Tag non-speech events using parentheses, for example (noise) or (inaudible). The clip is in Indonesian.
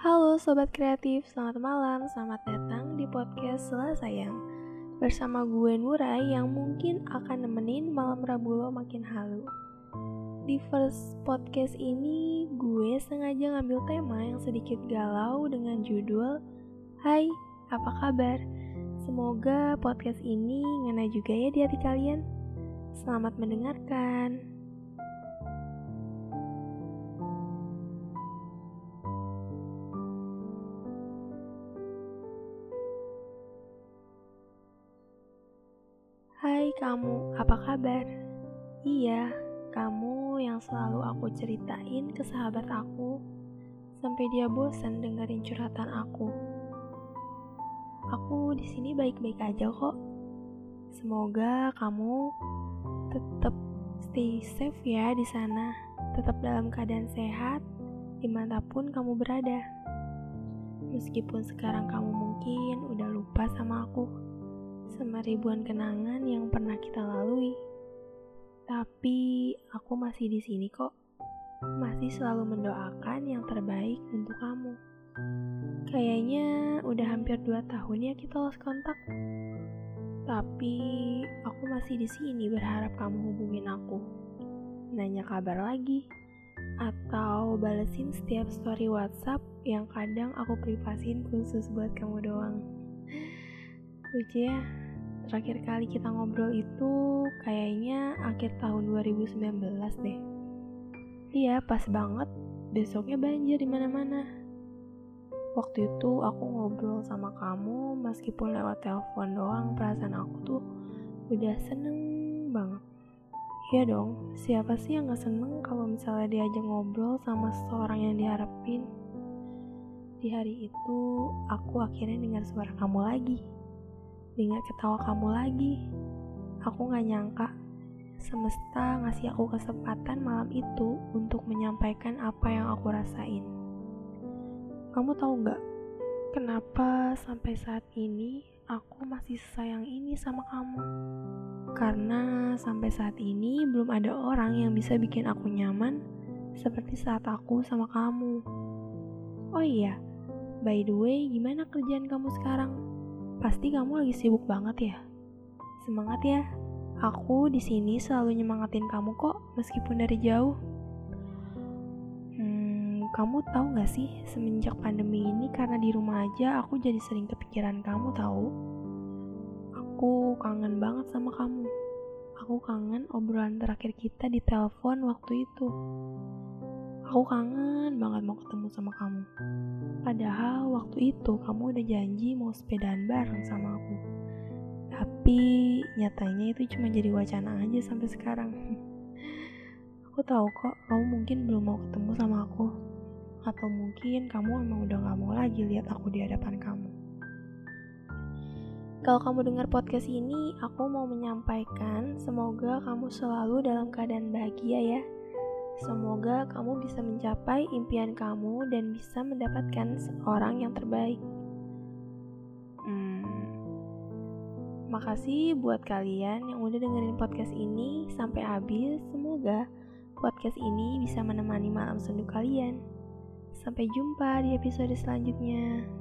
Halo Sobat Kreatif, selamat malam, selamat datang di podcast Sela Sayang. Bersama gue Nurai yang mungkin akan nemenin malam Rabu lo makin halu. Di first podcast ini, gue sengaja ngambil tema yang sedikit galau dengan judul Hai, apa kabar? Semoga podcast ini ngena juga ya di hati kalian. Selamat mendengarkan Hai kamu, apa kabar? Iya, kamu yang selalu aku ceritain ke sahabat aku sampai dia bosan dengerin curhatan aku. Aku di sini baik-baik aja kok. Semoga kamu tetap stay safe ya di sana, tetap dalam keadaan sehat di mana pun kamu berada. Meskipun sekarang kamu mungkin udah lupa sama aku sama ribuan kenangan yang pernah kita lalui. Tapi aku masih di sini kok. Masih selalu mendoakan yang terbaik untuk kamu. Kayaknya udah hampir dua tahun ya kita lost kontak. Tapi aku masih di sini berharap kamu hubungin aku. Nanya kabar lagi atau balesin setiap story WhatsApp yang kadang aku privasin khusus buat kamu doang. Lucu ya, terakhir kali kita ngobrol itu kayaknya akhir tahun 2019 deh. Iya, pas banget. Besoknya banjir di mana-mana. Waktu itu aku ngobrol sama kamu meskipun lewat telepon doang, perasaan aku tuh udah seneng banget. Iya dong, siapa sih yang gak seneng kalau misalnya diajak ngobrol sama seseorang yang diharapin? Di hari itu, aku akhirnya dengar suara kamu lagi dengar ketawa kamu lagi. Aku gak nyangka semesta ngasih aku kesempatan malam itu untuk menyampaikan apa yang aku rasain. Kamu tahu gak, kenapa sampai saat ini aku masih sayang ini sama kamu? Karena sampai saat ini belum ada orang yang bisa bikin aku nyaman seperti saat aku sama kamu. Oh iya, by the way, gimana kerjaan kamu sekarang? Pasti kamu lagi sibuk banget ya. Semangat ya. Aku di sini selalu nyemangatin kamu kok meskipun dari jauh. Hmm, kamu tahu gak sih semenjak pandemi ini karena di rumah aja aku jadi sering kepikiran kamu tahu. Aku kangen banget sama kamu. Aku kangen obrolan terakhir kita di telepon waktu itu. Aku kangen banget mau ketemu sama kamu. Padahal waktu itu kamu udah janji mau sepedaan bareng sama aku. Tapi nyatanya itu cuma jadi wacana aja sampai sekarang. (laughs) aku tahu kok kamu mungkin belum mau ketemu sama aku. Atau mungkin kamu emang udah gak mau lagi lihat aku di hadapan kamu. Kalau kamu dengar podcast ini, aku mau menyampaikan semoga kamu selalu dalam keadaan bahagia ya Semoga kamu bisa mencapai impian kamu dan bisa mendapatkan seorang yang terbaik. Hmm, makasih buat kalian yang udah dengerin podcast ini sampai habis. Semoga podcast ini bisa menemani malam sendu kalian. Sampai jumpa di episode selanjutnya.